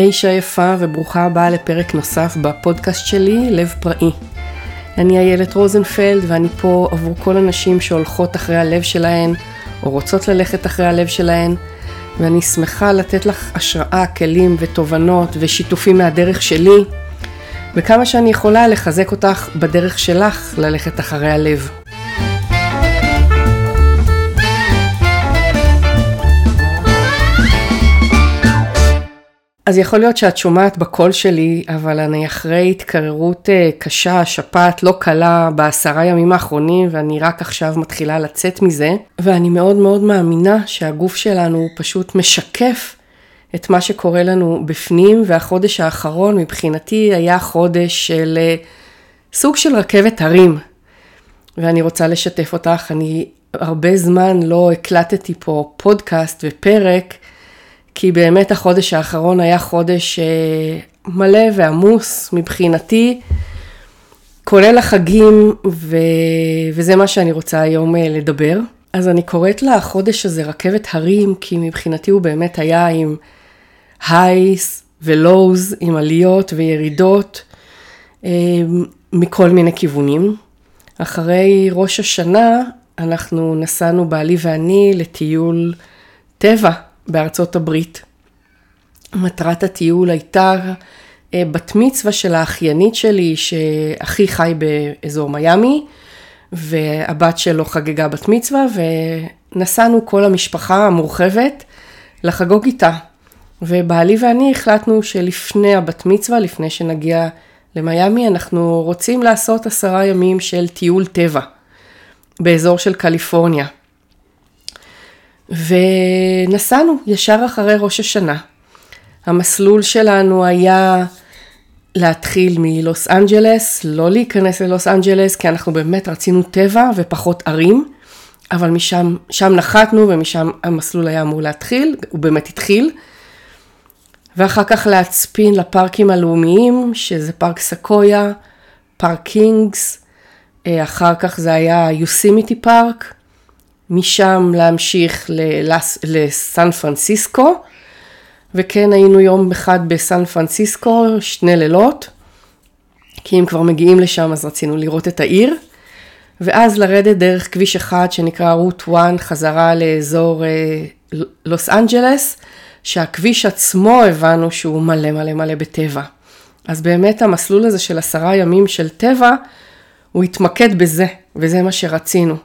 אישה יפה וברוכה הבאה לפרק נוסף בפודקאסט שלי, לב פראי. אני איילת רוזנפלד ואני פה עבור כל הנשים שהולכות אחרי הלב שלהן, או רוצות ללכת אחרי הלב שלהן, ואני שמחה לתת לך השראה, כלים ותובנות ושיתופים מהדרך שלי, וכמה שאני יכולה לחזק אותך בדרך שלך ללכת אחרי הלב. אז יכול להיות שאת שומעת בקול שלי, אבל אני אחרי התקררות אה, קשה, שפעת לא קלה בעשרה ימים האחרונים, ואני רק עכשיו מתחילה לצאת מזה, ואני מאוד מאוד מאמינה שהגוף שלנו פשוט משקף את מה שקורה לנו בפנים, והחודש האחרון מבחינתי היה חודש של אה, סוג של רכבת הרים. ואני רוצה לשתף אותך, אני הרבה זמן לא הקלטתי פה פודקאסט ופרק, כי באמת החודש האחרון היה חודש אה, מלא ועמוס מבחינתי, כולל החגים, ו... וזה מה שאני רוצה היום אה, לדבר. אז אני קוראת לחודש הזה רכבת הרים, כי מבחינתי הוא באמת היה עם הייס ולואוז, עם עליות וירידות אה, מכל מיני כיוונים. אחרי ראש השנה אנחנו נסענו בעלי ואני לטיול טבע בארצות הברית. מטרת הטיול הייתה אה, בת מצווה של האחיינית שלי, שאחי חי באזור מיאמי, והבת שלו חגגה בת מצווה, ונסענו כל המשפחה המורחבת לחגוג איתה. ובעלי ואני החלטנו שלפני הבת מצווה, לפני שנגיע למיאמי, אנחנו רוצים לעשות עשרה ימים של טיול טבע באזור של קליפורניה. ונסענו ישר אחרי ראש השנה. המסלול שלנו היה להתחיל מלוס אנג'לס, לא להיכנס ללוס אנג'לס, כי אנחנו באמת רצינו טבע ופחות ערים, אבל משם שם נחתנו ומשם המסלול היה אמור להתחיל, הוא באמת התחיל. ואחר כך להצפין לפארקים הלאומיים, שזה פארק סקויה, פארק קינגס, אה, אחר כך זה היה יוסימיטי פארק, משם להמשיך ללס, לסן פרנסיסקו, וכן היינו יום אחד בסן פרנסיסקו, שני לילות, כי אם כבר מגיעים לשם אז רצינו לראות את העיר, ואז לרדת דרך כביש אחד שנקרא Route 1 חזרה לאזור אה, לוס אנג'לס, שהכביש עצמו הבנו שהוא מלא מלא מלא בטבע. אז באמת המסלול הזה של עשרה ימים של טבע, הוא התמקד בזה, וזה מה שרצינו.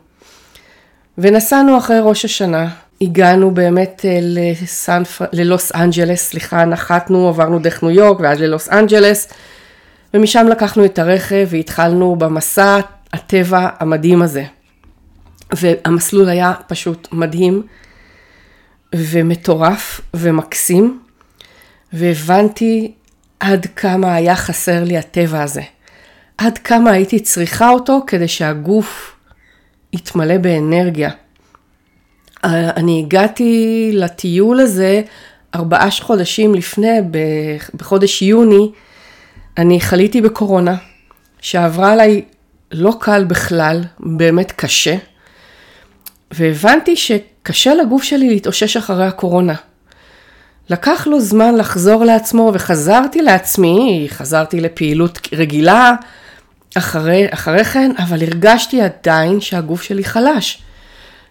ונסענו אחרי ראש השנה, הגענו באמת אה, לסן, ללוס אנג'לס, סליחה, נחתנו, עברנו דרך ניו יורק ואז ללוס אנג'לס, ומשם לקחנו את הרכב והתחלנו במסע הטבע המדהים הזה. והמסלול היה פשוט מדהים ומטורף ומקסים, והבנתי עד כמה היה חסר לי הטבע הזה. עד כמה הייתי צריכה אותו כדי שהגוף התמלא באנרגיה. אה, אני הגעתי לטיול הזה ארבעה חודשים לפני, בחודש יוני, אני חליתי בקורונה, שעברה עליי לא קל בכלל, באמת קשה, והבנתי שקשה לגוף שלי להתאושש אחרי הקורונה. לקח לו זמן לחזור לעצמו וחזרתי לעצמי, חזרתי לפעילות רגילה, אחרי, אחרי כן, אבל הרגשתי עדיין שהגוף שלי חלש.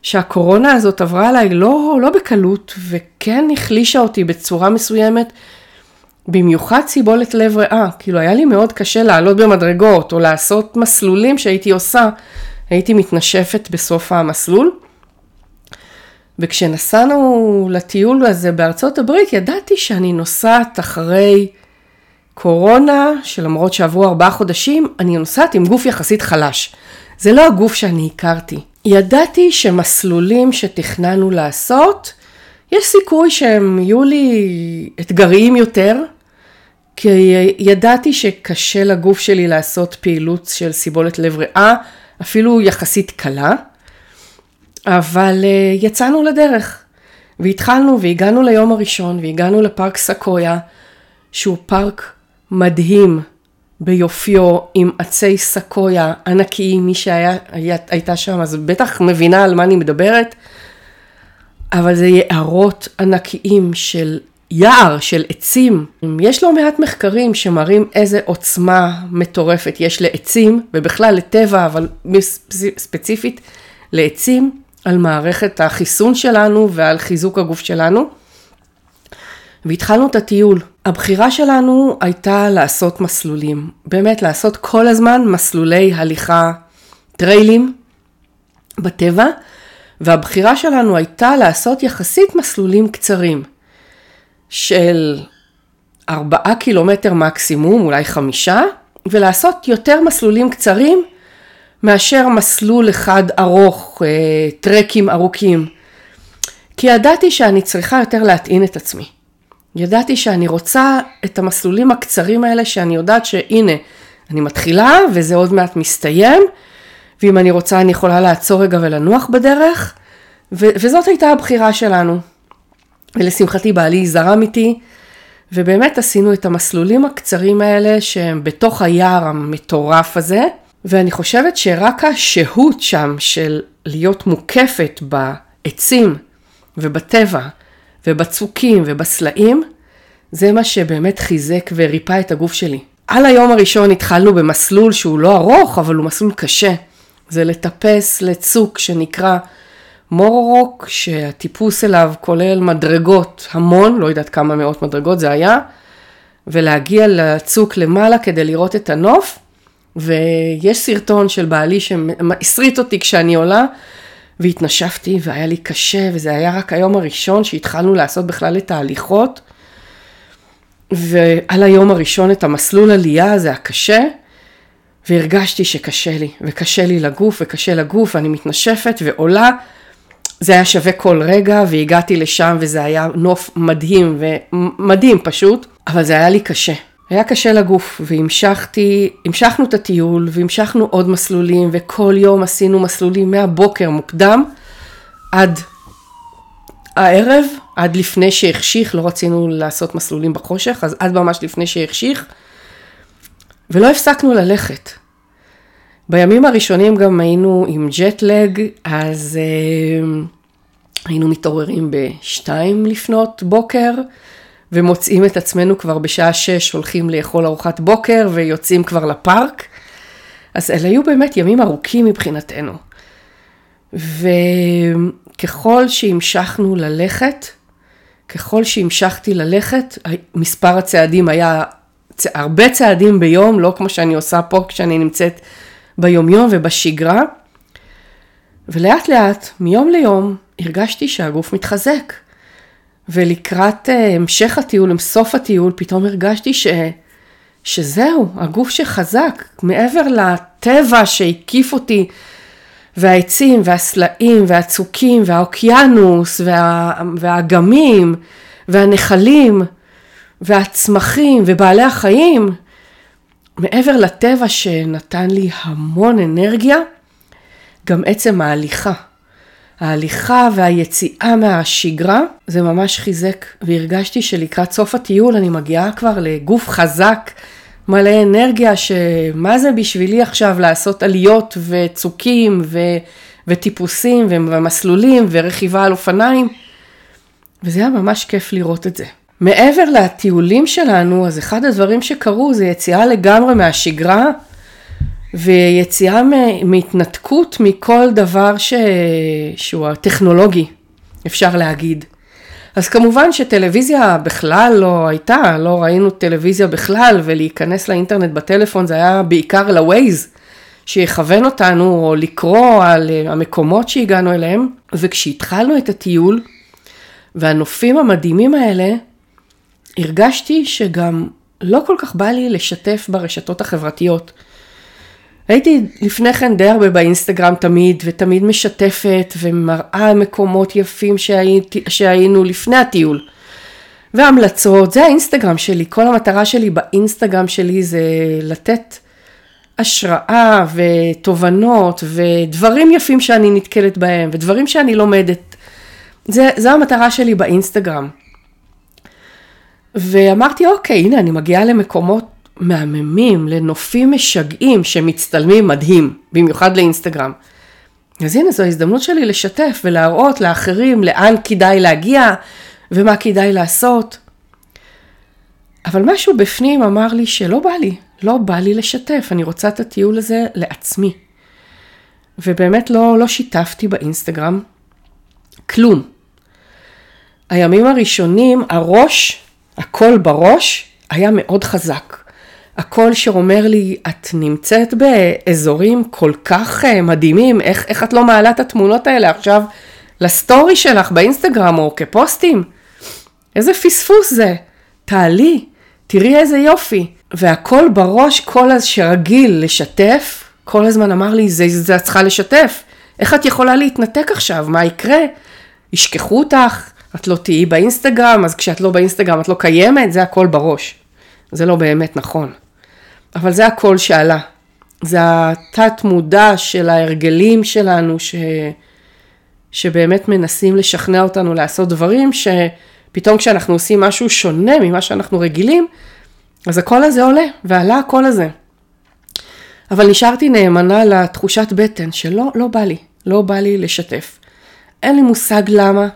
שהקורונה הזאת עברה עליי לא, לא בקלות, וכן החלישה אותי בצורה מסוימת, במיוחד סיבולת לב ריאה. כאילו היה לי מאוד קשה לעלות במדרגות, או לעשות מסלולים שהייתי עושה, הייתי מתנשפת בסוף המסלול. וכשנסענו לטיול הזה בארצות הברית, ידעתי שאני נוסעת אחרי קורונה, שלמרות שעברו ארבעה חודשים, אני נוסעת עם גוף יחסית חלש. זה לא הגוף שאני הכרתי. ידעתי שמסלולים שתכננו לעשות, יש סיכוי שהם יהיו לי אתגריים יותר, כי ידעתי שקשה לגוף שלי לעשות פעילות של סיבולת לב ריאה, אפילו יחסית קלה, אבל אה, יצאנו לדרך, והתחלנו והגענו ליום הראשון, והגענו לפארק סקויה, שהוא פארק מדהים ביופיו עם עצי סקויה ענקיים, מי שהייתה שם אז בטח מבינה על מה אני מדברת, אבל זה יערות ענקיים של יער של עצים. יש לא מעט מחקרים שמראים איזה עוצמה מטורפת יש לעצים, ובכלל לטבע, אבל ספציפית לעצים, על מערכת החיסון שלנו ועל חיזוק הגוף שלנו. והתחלנו את הטיול. הבחירה שלנו הייתה לעשות מסלולים, באמת לעשות כל הזמן מסלולי הליכה, טריילים בטבע, והבחירה שלנו הייתה לעשות יחסית מסלולים קצרים של ארבעה קילומטר מקסימום, אולי חמישה, ולעשות יותר מסלולים קצרים מאשר מסלול אחד ארוך, אה, טרקים ארוכים. כי ידעתי שאני צריכה יותר להטעין את עצמי. ידעתי שאני רוצה את המסלולים הקצרים האלה, שאני יודעת שהנה, אני מתחילה וזה עוד מעט מסתיים, ואם אני רוצה אני יכולה לעצור רגע ולנוח בדרך, ו- וזאת הייתה הבחירה שלנו. ולשמחתי בעלי זרם איתי, ובאמת עשינו את המסלולים הקצרים האלה שהם בתוך היער המטורף הזה, ואני חושבת שרק השהות שם של להיות מוקפת בעצים ובטבע ובצוקים ובסלעים, זה מה שבאמת חיזק וריפא את הגוף שלי. על היום הראשון התחלנו במסלול שהוא לא ארוך, אבל הוא מסלול קשה. זה לטפס לצוק שנקרא מורורוק, שהטיפוס אליו כולל מדרגות, המון, לא יודעת כמה מאות מדרגות זה היה, ולהגיע לצוק למעלה כדי לראות את הנוף. ויש סרטון של בעלי שהסריט אותי כשאני עולה, והתנשפתי והיה לי קשה, וזה היה רק היום הראשון שהתחלנו לעשות בכלל את ההליכות. ועל היום הראשון את המסלול עלייה הזה הקשה, והרגשתי שקשה לי, וקשה לי לגוף, וקשה לגוף, ואני מתנשפת ועולה. זה היה שווה כל רגע, והגעתי לשם, וזה היה נוף מדהים, ומדהים פשוט, אבל זה היה לי קשה. היה קשה לגוף, והמשכתי, המשכנו את הטיול, והמשכנו עוד מסלולים, וכל יום עשינו מסלולים מהבוקר מוקדם עד הערב, עד לפני שהחשיך, לא רצינו לעשות מסלולים בחושך, אז עד ממש לפני שהחשיך, ולא הפסקנו ללכת. בימים הראשונים גם היינו עם ג'טלג, אז אה, היינו מתעוררים בשתיים לפנות בוקר, ומוצאים את עצמנו כבר בשעה שש הולכים לאכול ארוחת בוקר ויוצאים כבר לפארק. אז אלה היו באמת ימים ארוכים מבחינתנו. וככל שהמשכנו ללכת, ככל שהמשכתי ללכת, מספר הצעדים היה הרבה צעדים ביום, לא כמו שאני עושה פה כשאני נמצאת ביומיום ובשגרה. ולאט לאט, מיום ליום, הרגשתי שהגוף מתחזק. ולקראת uh, המשך הטיול, עם סוף הטיול, פתאום הרגשתי ש... שזהו, הגוף שחזק, מעבר לטבע שהקיף אותי, והעצים, והסלעים, והצוקים, והאוקיינוס, וה... והאגמים, והנחלים, והצמחים, ובעלי החיים, מעבר לטבע שנתן לי המון אנרגיה, גם עצם ההליכה. ההליכה והיציאה מהשגרה, זה ממש חיזק, והרגשתי שלקראת סוף הטיול אני מגיעה כבר לגוף חזק, מלא אנרגיה, שמה זה בשבילי עכשיו לעשות עליות וצוקים ו... וטיפוסים ומסלולים ורכיבה על אופניים, וזה היה ממש כיף לראות את זה. מעבר לטיולים שלנו, אז אחד הדברים שקרו זה יציאה לגמרי מהשגרה, ויציאה מהתנתקות מכל דבר ש... שהוא הטכנולוגי, אפשר להגיד. אז כמובן שטלוויזיה בכלל לא הייתה, לא ראינו טלוויזיה בכלל, ולהיכנס לאינטרנט בטלפון זה היה בעיקר לווייז, שיכוון אותנו, או לקרוא על המקומות שהגענו אליהם. וכשהתחלנו את הטיול, והנופים המדהימים האלה, הרגשתי שגם לא כל כך בא לי לשתף ברשתות החברתיות. הייתי לפני כן די הרבה באינסטגרם תמיד, ותמיד משתפת ומראה מקומות יפים שהייתי, שהיינו לפני הטיול. והמלצות, זה האינסטגרם שלי, כל המטרה שלי באינסטגרם שלי זה לתת השראה ותובנות ודברים יפים שאני נתקלת בהם ודברים שאני לומדת. זה, זה המטרה שלי באינסטגרם. ואמרתי, אוקיי, הנה, אני מגיעה למקומות מהממים, לנופים משגעים שמצטלמים מדהים, במיוחד לאינסטגרם. אז הנה, זו ההזדמנות שלי לשתף ולהראות לאחרים לאן כדאי להגיע ומה כדאי לעשות. אבל משהו בפנים אמר לי שלא בא לי, לא בא לי לשתף, אני רוצה את הטיול הזה לעצמי. ובאמת לא, לא שיתפתי באינסטגרם כלום. הימים הראשונים, הראש, הקול בראש, היה מאוד חזק. הקול שאומר לי, את נמצאת באזורים כל כך uh, מדהימים, איך, איך את לא מעלה את התמונות האלה עכשיו לסטורי שלך באינסטגרם או כפוסטים? איזה פספוס זה. תעלי, תראי איזה יופי. והקול בראש, קול אז שרגיל לשתף, כל הזמן אמר לי, זה, זה את צריכה לשתף. איך את יכולה להתנתק עכשיו? מה יקרה? ישכחו אותך, את לא תהיי באינסטגרם, אז כשאת לא באינסטגרם את לא קיימת, זה הכל בראש. זה לא באמת נכון. אבל זה הכל שעלה. זה התת מודע של ההרגלים שלנו, ש... שבאמת מנסים לשכנע אותנו לעשות דברים, שפתאום כשאנחנו עושים משהו שונה ממה שאנחנו רגילים, אז הקול הזה עולה, ועלה הקול הזה. אבל נשארתי נאמנה לתחושת בטן שלא, לא בא לי, לא בא לי לשתף. אין לי מושג למה,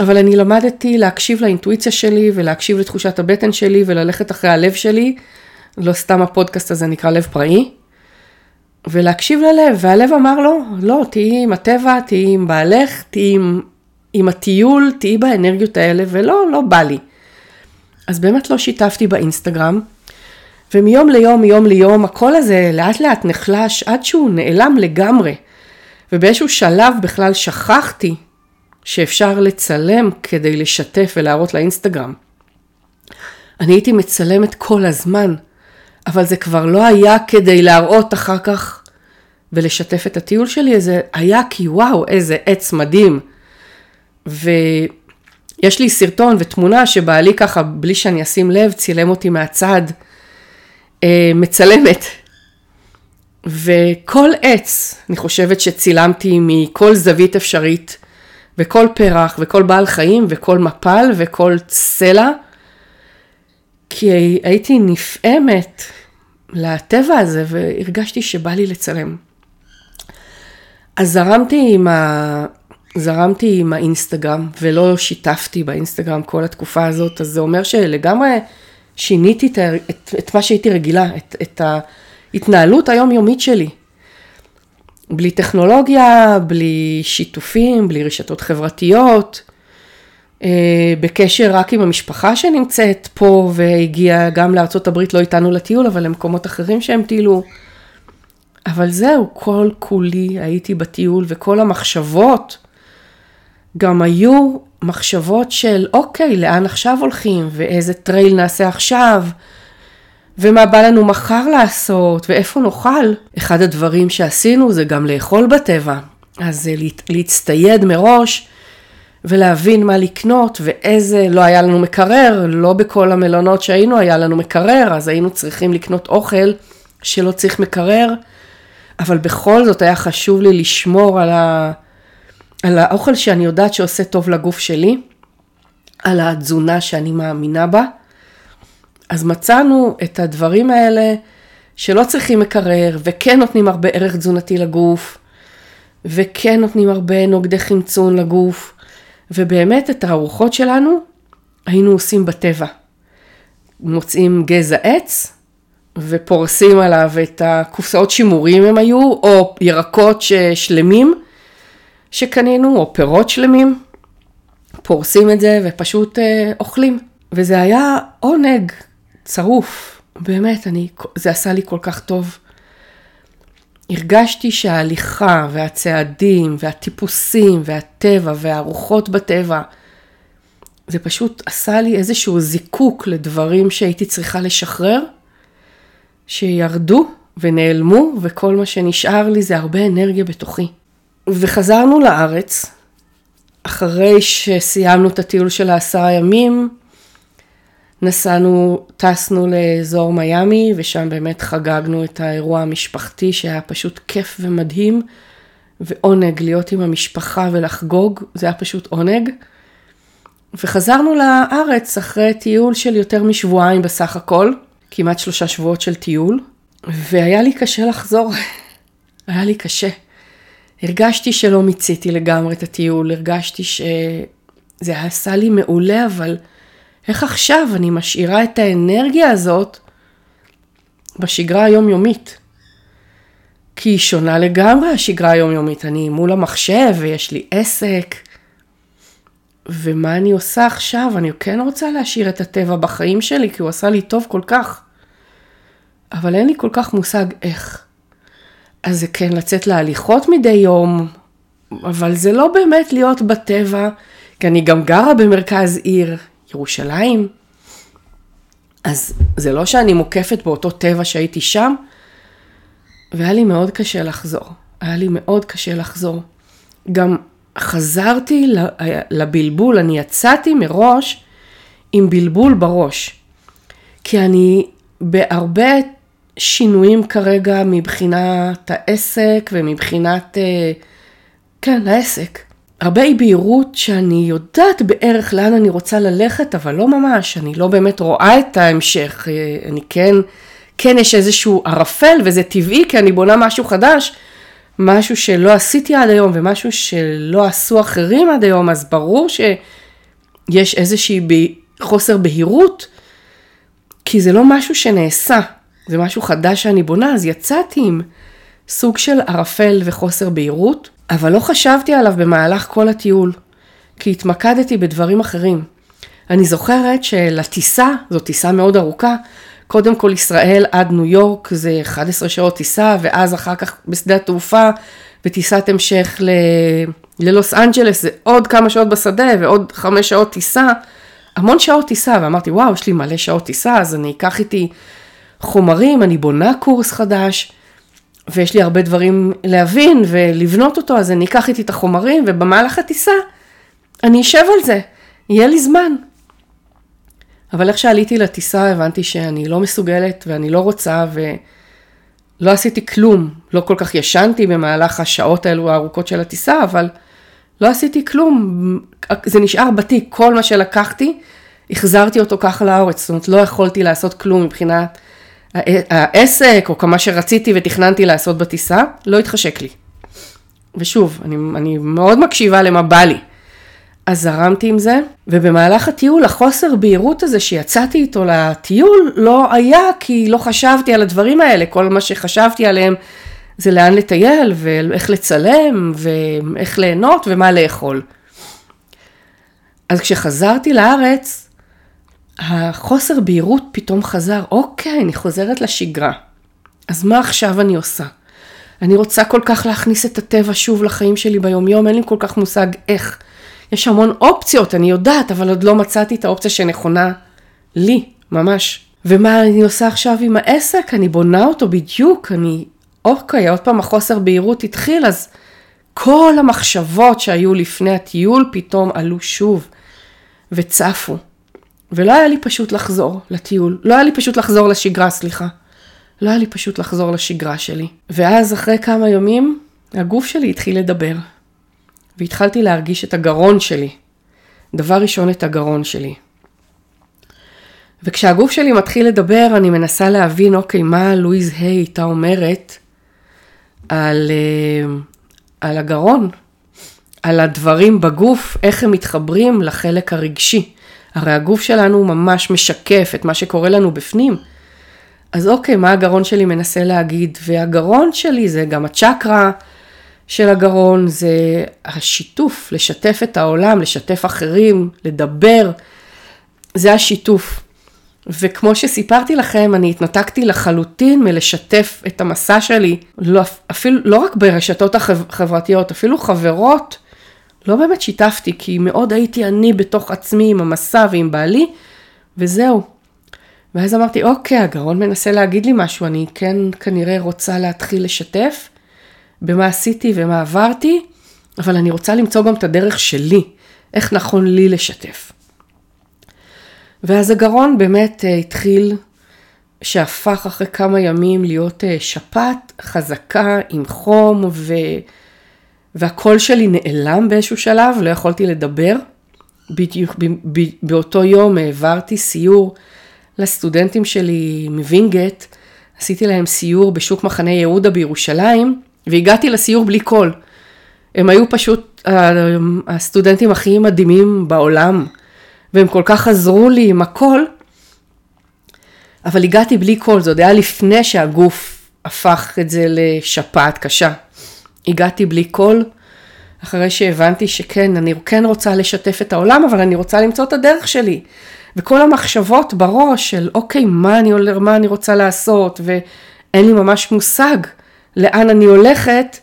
אבל אני למדתי להקשיב לאינטואיציה שלי ולהקשיב לתחושת הבטן שלי וללכת אחרי הלב שלי, לא סתם הפודקאסט הזה נקרא לב פראי, ולהקשיב ללב, והלב אמר לו, לא, תהיי עם הטבע, תהיי עם בעלך, תהיי עם, עם הטיול, תהיי באנרגיות האלה, ולא, לא בא לי. אז באמת לא שיתפתי באינסטגרם, ומיום ליום, מיום ליום, הקול הזה לאט לאט נחלש עד שהוא נעלם לגמרי. ובאיזשהו שלב בכלל שכחתי שאפשר לצלם כדי לשתף ולהראות לאינסטגרם. אני הייתי מצלמת כל הזמן, אבל זה כבר לא היה כדי להראות אחר כך ולשתף את הטיול שלי, זה היה כי וואו, איזה עץ מדהים. ויש לי סרטון ותמונה שבעלי ככה, בלי שאני אשים לב, צילם אותי מהצד, אה, מצלמת. וכל עץ, אני חושבת שצילמתי מכל זווית אפשרית, וכל פרח, וכל בעל חיים, וכל מפל, וכל סלע, כי הייתי נפעמת לטבע הזה, והרגשתי שבא לי לצלם. אז זרמתי עם, ה... זרמתי עם האינסטגרם, ולא שיתפתי באינסטגרם כל התקופה הזאת, אז זה אומר שלגמרי שיניתי את, את, את מה שהייתי רגילה, את, את ההתנהלות היומיומית שלי. בלי טכנולוגיה, בלי שיתופים, בלי רשתות חברתיות, בקשר רק עם המשפחה שנמצאת פה והגיעה גם הברית, לא איתנו לטיול, אבל למקומות אחרים שהם טיילו. אבל זהו, כל כולי הייתי בטיול וכל המחשבות גם היו מחשבות של אוקיי, לאן עכשיו הולכים ואיזה trail נעשה עכשיו ומה בא לנו מחר לעשות ואיפה נאכל. אחד הדברים שעשינו זה גם לאכול בטבע, אז להצטייד מראש ולהבין מה לקנות ואיזה, לא היה לנו מקרר, לא בכל המלונות שהיינו היה לנו מקרר, אז היינו צריכים לקנות אוכל שלא צריך מקרר, אבל בכל זאת היה חשוב לי לשמור על, ה, על האוכל שאני יודעת שעושה טוב לגוף שלי, על התזונה שאני מאמינה בה. אז מצאנו את הדברים האלה שלא צריכים מקרר וכן נותנים הרבה ערך תזונתי לגוף וכן נותנים הרבה נוגדי חמצון לגוף. ובאמת את הארוחות שלנו היינו עושים בטבע. מוצאים גזע עץ ופורסים עליו את הקופסאות שימורים הם היו, או ירקות שלמים שקנינו, או פירות שלמים. פורסים את זה ופשוט אה, אוכלים. וזה היה עונג צרוף, באמת, אני, זה עשה לי כל כך טוב. הרגשתי שההליכה והצעדים והטיפוסים והטבע והרוחות בטבע, זה פשוט עשה לי איזשהו זיקוק לדברים שהייתי צריכה לשחרר, שירדו ונעלמו, וכל מה שנשאר לי זה הרבה אנרגיה בתוכי. וחזרנו לארץ, אחרי שסיימנו את הטיול של העשרה ימים, נסענו, טסנו לאזור מיאמי, ושם באמת חגגנו את האירוע המשפחתי שהיה פשוט כיף ומדהים, ועונג להיות עם המשפחה ולחגוג, זה היה פשוט עונג. וחזרנו לארץ אחרי טיול של יותר משבועיים בסך הכל, כמעט שלושה שבועות של טיול, והיה לי קשה לחזור, היה לי קשה. הרגשתי שלא מיציתי לגמרי את הטיול, הרגשתי שזה עשה לי מעולה, אבל... איך עכשיו אני משאירה את האנרגיה הזאת בשגרה היומיומית? כי היא שונה לגמרי השגרה היומיומית. אני מול המחשב ויש לי עסק. ומה אני עושה עכשיו? אני כן רוצה להשאיר את הטבע בחיים שלי, כי הוא עשה לי טוב כל כך. אבל אין לי כל כך מושג איך. אז זה כן לצאת להליכות מדי יום, אבל זה לא באמת להיות בטבע, כי אני גם גרה במרכז עיר, ירושלים. אז זה לא שאני מוקפת באותו טבע שהייתי שם, והיה לי מאוד קשה לחזור. היה לי מאוד קשה לחזור. גם חזרתי לבלבול, אני יצאתי מראש עם בלבול בראש. כי אני בהרבה שינויים כרגע מבחינת העסק ומבחינת, אה, כן, העסק. הרבה אי בהירות שאני יודעת בערך לאן אני רוצה ללכת, אבל לא ממש, אני לא באמת רואה את ההמשך. אה, אני כן, כן יש איזשהו ערפל וזה טבעי כי אני בונה משהו חדש, משהו שלא עשיתי עד היום ומשהו שלא עשו אחרים עד היום, אז ברור שיש איזושהי חוסר בהירות, כי זה לא משהו שנעשה, זה משהו חדש שאני בונה, אז יצאתי עם סוג של ערפל וחוסר בהירות, אבל לא חשבתי עליו במהלך כל הטיול, כי התמקדתי בדברים אחרים. אני זוכרת שלטיסה, זו טיסה מאוד ארוכה, קודם כל ישראל עד ניו יורק זה 11 שעות טיסה, ואז אחר כך בשדה התעופה, וטיסת המשך ל... ללוס אנג'לס, זה עוד כמה שעות בשדה ועוד חמש שעות טיסה, המון שעות טיסה, ואמרתי, וואו, יש לי מלא שעות טיסה, אז אני אקח איתי חומרים, אני בונה קורס חדש, ויש לי הרבה דברים להבין ולבנות אותו, אז אני אקח איתי את החומרים, ובמהלך הטיסה אני אשב על זה, יהיה לי זמן. אבל איך שעליתי לטיסה הבנתי שאני לא מסוגלת ואני לא רוצה ולא עשיתי כלום. לא כל כך ישנתי במהלך השעות האלו הארוכות של הטיסה, אבל לא עשיתי כלום. זה נשאר בתיק, כל מה שלקחתי, החזרתי אותו ככה לארץ. זאת אומרת, לא יכולתי לעשות כלום מבחינת העסק או כמה שרציתי ותכננתי לעשות בטיסה, לא התחשק לי. ושוב, אני, אני מאוד מקשיבה למה בא לי. אז זרמתי עם זה, ובמהלך הטיול החוסר בהירות הזה שיצאתי איתו לטיול לא היה כי לא חשבתי על הדברים האלה, כל מה שחשבתי עליהם זה לאן לטייל ואיך לצלם ואיך ליהנות ומה לאכול. אז כשחזרתי לארץ, החוסר בהירות פתאום חזר, אוקיי, אני חוזרת לשגרה. אז מה עכשיו אני עושה? אני רוצה כל כך להכניס את הטבע שוב לחיים שלי ביומיום, אין לי כל כך מושג איך. יש המון אופציות, אני יודעת, אבל עוד לא מצאתי את האופציה שנכונה לי, ממש. ומה אני עושה עכשיו עם העסק? אני בונה אותו בדיוק, אני... אוקיי, עוד פעם החוסר בהירות התחיל, אז כל המחשבות שהיו לפני הטיול פתאום עלו שוב וצפו. ולא היה לי פשוט לחזור לטיול, לא היה לי פשוט לחזור לשגרה, סליחה. לא היה לי פשוט לחזור לשגרה שלי. ואז אחרי כמה ימים, הגוף שלי התחיל לדבר. והתחלתי להרגיש את הגרון שלי. דבר ראשון את הגרון שלי. וכשהגוף שלי מתחיל לדבר, אני מנסה להבין, אוקיי, מה לואיז היי הייתה אומרת על, אה, על הגרון, על הדברים בגוף, איך הם מתחברים לחלק הרגשי. הרי הגוף שלנו ממש משקף את מה שקורה לנו בפנים. אז אוקיי, מה הגרון שלי מנסה להגיד? והגרון שלי זה גם הצ'קרה של הגרון, זה השיתוף, לשתף את העולם, לשתף אחרים, לדבר, זה השיתוף. וכמו שסיפרתי לכם, אני התנתקתי לחלוטין מלשתף את המסע שלי, לא, אפילו, לא רק ברשתות החברתיות, אפילו חברות, לא באמת שיתפתי, כי מאוד הייתי אני בתוך עצמי עם המסע ועם בעלי, וזהו. ואז אמרתי, אוקיי, הגרון מנסה להגיד לי משהו, אני כן כנראה רוצה להתחיל לשתף במה עשיתי ומה עברתי, אבל אני רוצה למצוא גם את הדרך שלי, איך נכון לי לשתף. ואז הגרון באמת אה, התחיל, שהפך אחרי כמה ימים להיות אה, שפעת חזקה עם חום, ו... והקול שלי נעלם באיזשהו שלב, לא יכולתי לדבר. בדיוק באותו יום העברתי סיור לסטודנטים שלי מווינגייט, עשיתי להם סיור בשוק מחנה יהודה בירושלים, והגעתי לסיור בלי קול. הם היו פשוט הסטודנטים הכי מדהימים בעולם. והם כל כך עזרו לי עם הכל, אבל הגעתי בלי קול, זה עוד היה לפני שהגוף הפך את זה לשפעת קשה. הגעתי בלי קול, אחרי שהבנתי שכן, אני כן רוצה לשתף את העולם, אבל אני רוצה למצוא את הדרך שלי. וכל המחשבות בראש של אוקיי, מה אני, מה אני רוצה לעשות, ואין לי ממש מושג לאן אני הולכת,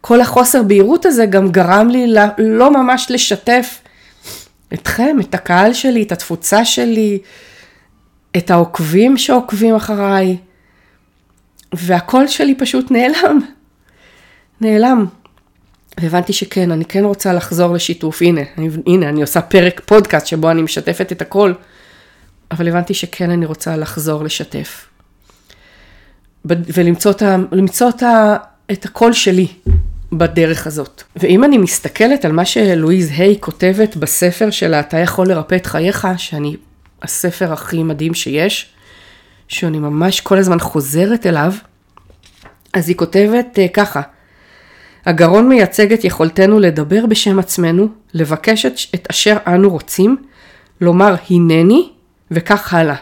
כל החוסר בהירות הזה גם גרם לי לא ממש לשתף אתכם, את הקהל שלי, את התפוצה שלי, את העוקבים שעוקבים אחריי, והקול שלי פשוט נעלם. נעלם. והבנתי שכן, אני כן רוצה לחזור לשיתוף, הנה, אני, הנה, אני עושה פרק פודקאסט שבו אני משתפת את הכל, אבל הבנתי שכן אני רוצה לחזור לשתף. ולמצוא את, את, ה, את הקול שלי בדרך הזאת. ואם אני מסתכלת על מה שלואיז היי כותבת בספר שלה, אתה יכול לרפא את חייך, שאני הספר הכי מדהים שיש, שאני ממש כל הזמן חוזרת אליו, אז היא כותבת uh, ככה, הגרון מייצג את יכולתנו לדבר בשם עצמנו, לבקש את, את אשר אנו רוצים, לומר הנני, וכך הלאה.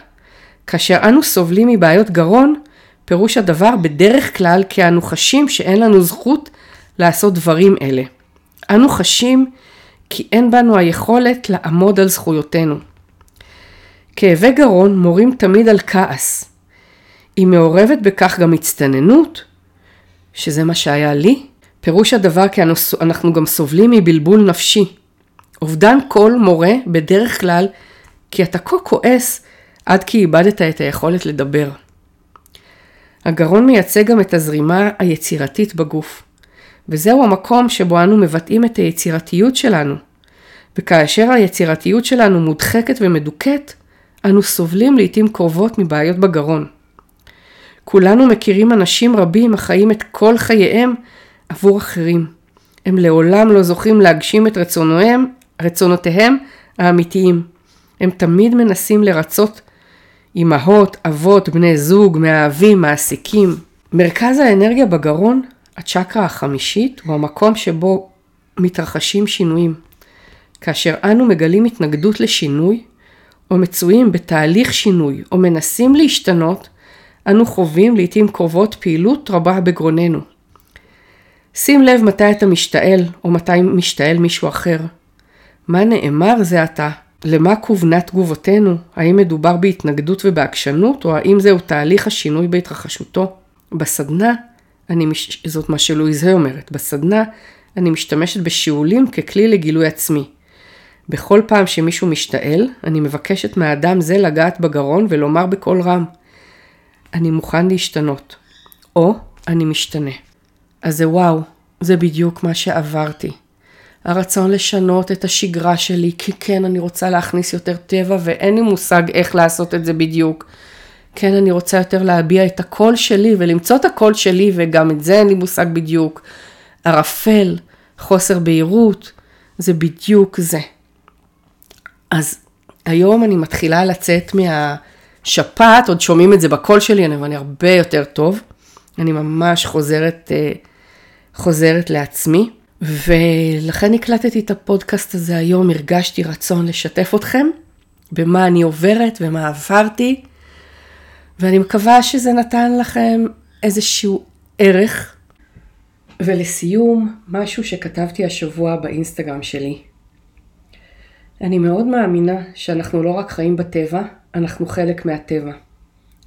כאשר אנו סובלים מבעיות גרון, פירוש הדבר בדרך כלל כי אנו חשים שאין לנו זכות לעשות דברים אלה. אנו חשים כי אין בנו היכולת לעמוד על זכויותינו. כאבי גרון מורים תמיד על כעס. היא מעורבת בכך גם הצטננות, שזה מה שהיה לי. פירוש הדבר כי אנחנו גם סובלים מבלבול נפשי. אובדן קול מורה בדרך כלל כי אתה כה כועס עד כי איבדת את היכולת לדבר. הגרון מייצג גם את הזרימה היצירתית בגוף, וזהו המקום שבו אנו מבטאים את היצירתיות שלנו. וכאשר היצירתיות שלנו מודחקת ומדוכאת, אנו סובלים לעתים קרובות מבעיות בגרון. כולנו מכירים אנשים רבים החיים את כל חייהם עבור אחרים. הם לעולם לא זוכים להגשים את רצונותיהם, רצונותיהם האמיתיים. הם תמיד מנסים לרצות אמהות, אבות, בני זוג, מאהבים, מעסיקים. מרכז האנרגיה בגרון, הצ'קרה החמישית, הוא המקום שבו מתרחשים שינויים. כאשר אנו מגלים התנגדות לשינוי, או מצויים בתהליך שינוי, או מנסים להשתנות, אנו חווים לעתים קרובות פעילות רבה בגרוננו. שים לב מתי אתה משתעל, או מתי משתעל מישהו אחר. מה נאמר זה עתה? למה כוונה תגובותינו? האם מדובר בהתנגדות ובעקשנות, או האם זהו תהליך השינוי בהתרחשותו? בסדנה, אני מש... זאת מה שלואיזה אומרת, בסדנה אני משתמשת בשיעולים ככלי לגילוי עצמי. בכל פעם שמישהו משתעל, אני מבקשת מהאדם זה לגעת בגרון ולומר בקול רם, אני מוכן להשתנות, או אני משתנה. אז זה וואו, זה בדיוק מה שעברתי. הרצון לשנות את השגרה שלי, כי כן, אני רוצה להכניס יותר טבע ואין לי מושג איך לעשות את זה בדיוק. כן, אני רוצה יותר להביע את הקול שלי ולמצוא את הקול שלי וגם את זה אין לי מושג בדיוק. ערפל, חוסר בהירות, זה בדיוק זה. אז היום אני מתחילה לצאת מהשפעת, עוד שומעים את זה בקול שלי, אבל אני הרבה יותר טוב. אני ממש חוזרת, אה, חוזרת לעצמי. ולכן הקלטתי את הפודקאסט הזה היום, הרגשתי רצון לשתף אתכם במה אני עוברת ומה עברתי, ואני מקווה שזה נתן לכם איזשהו ערך. ולסיום, משהו שכתבתי השבוע באינסטגרם שלי. אני מאוד מאמינה שאנחנו לא רק חיים בטבע, אנחנו חלק מהטבע.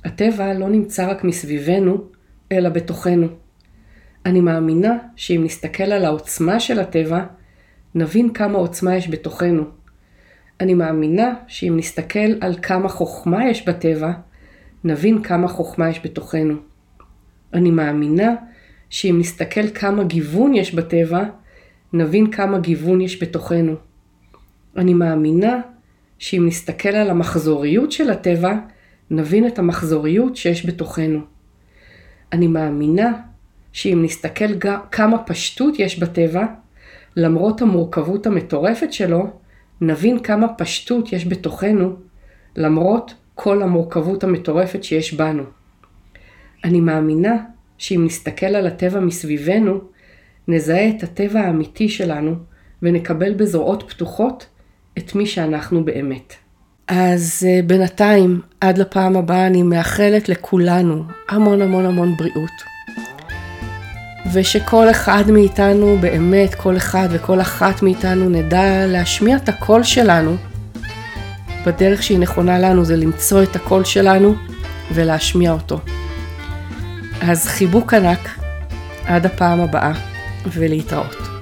הטבע לא נמצא רק מסביבנו, אלא בתוכנו. אני מאמינה שאם נסתכל על העוצמה של הטבע, נבין כמה עוצמה יש בתוכנו. אני מאמינה שאם נסתכל על כמה חוכמה יש בטבע, נבין כמה חוכמה יש בתוכנו. אני מאמינה שאם נסתכל כמה גיוון יש בטבע, נבין כמה גיוון יש בתוכנו. אני מאמינה שאם נסתכל על המחזוריות של הטבע, נבין את המחזוריות שיש בתוכנו. אני מאמינה שאם נסתכל כמה פשטות יש בטבע, למרות המורכבות המטורפת שלו, נבין כמה פשטות יש בתוכנו, למרות כל המורכבות המטורפת שיש בנו. אני מאמינה שאם נסתכל על הטבע מסביבנו, נזהה את הטבע האמיתי שלנו ונקבל בזרועות פתוחות את מי שאנחנו באמת. אז אה, בינתיים, עד לפעם הבאה, אני מאחלת לכולנו המון המון המון בריאות. ושכל אחד מאיתנו, באמת כל אחד וכל אחת מאיתנו נדע להשמיע את הקול שלנו בדרך שהיא נכונה לנו, זה למצוא את הקול שלנו ולהשמיע אותו. אז חיבוק ענק, עד הפעם הבאה, ולהתראות.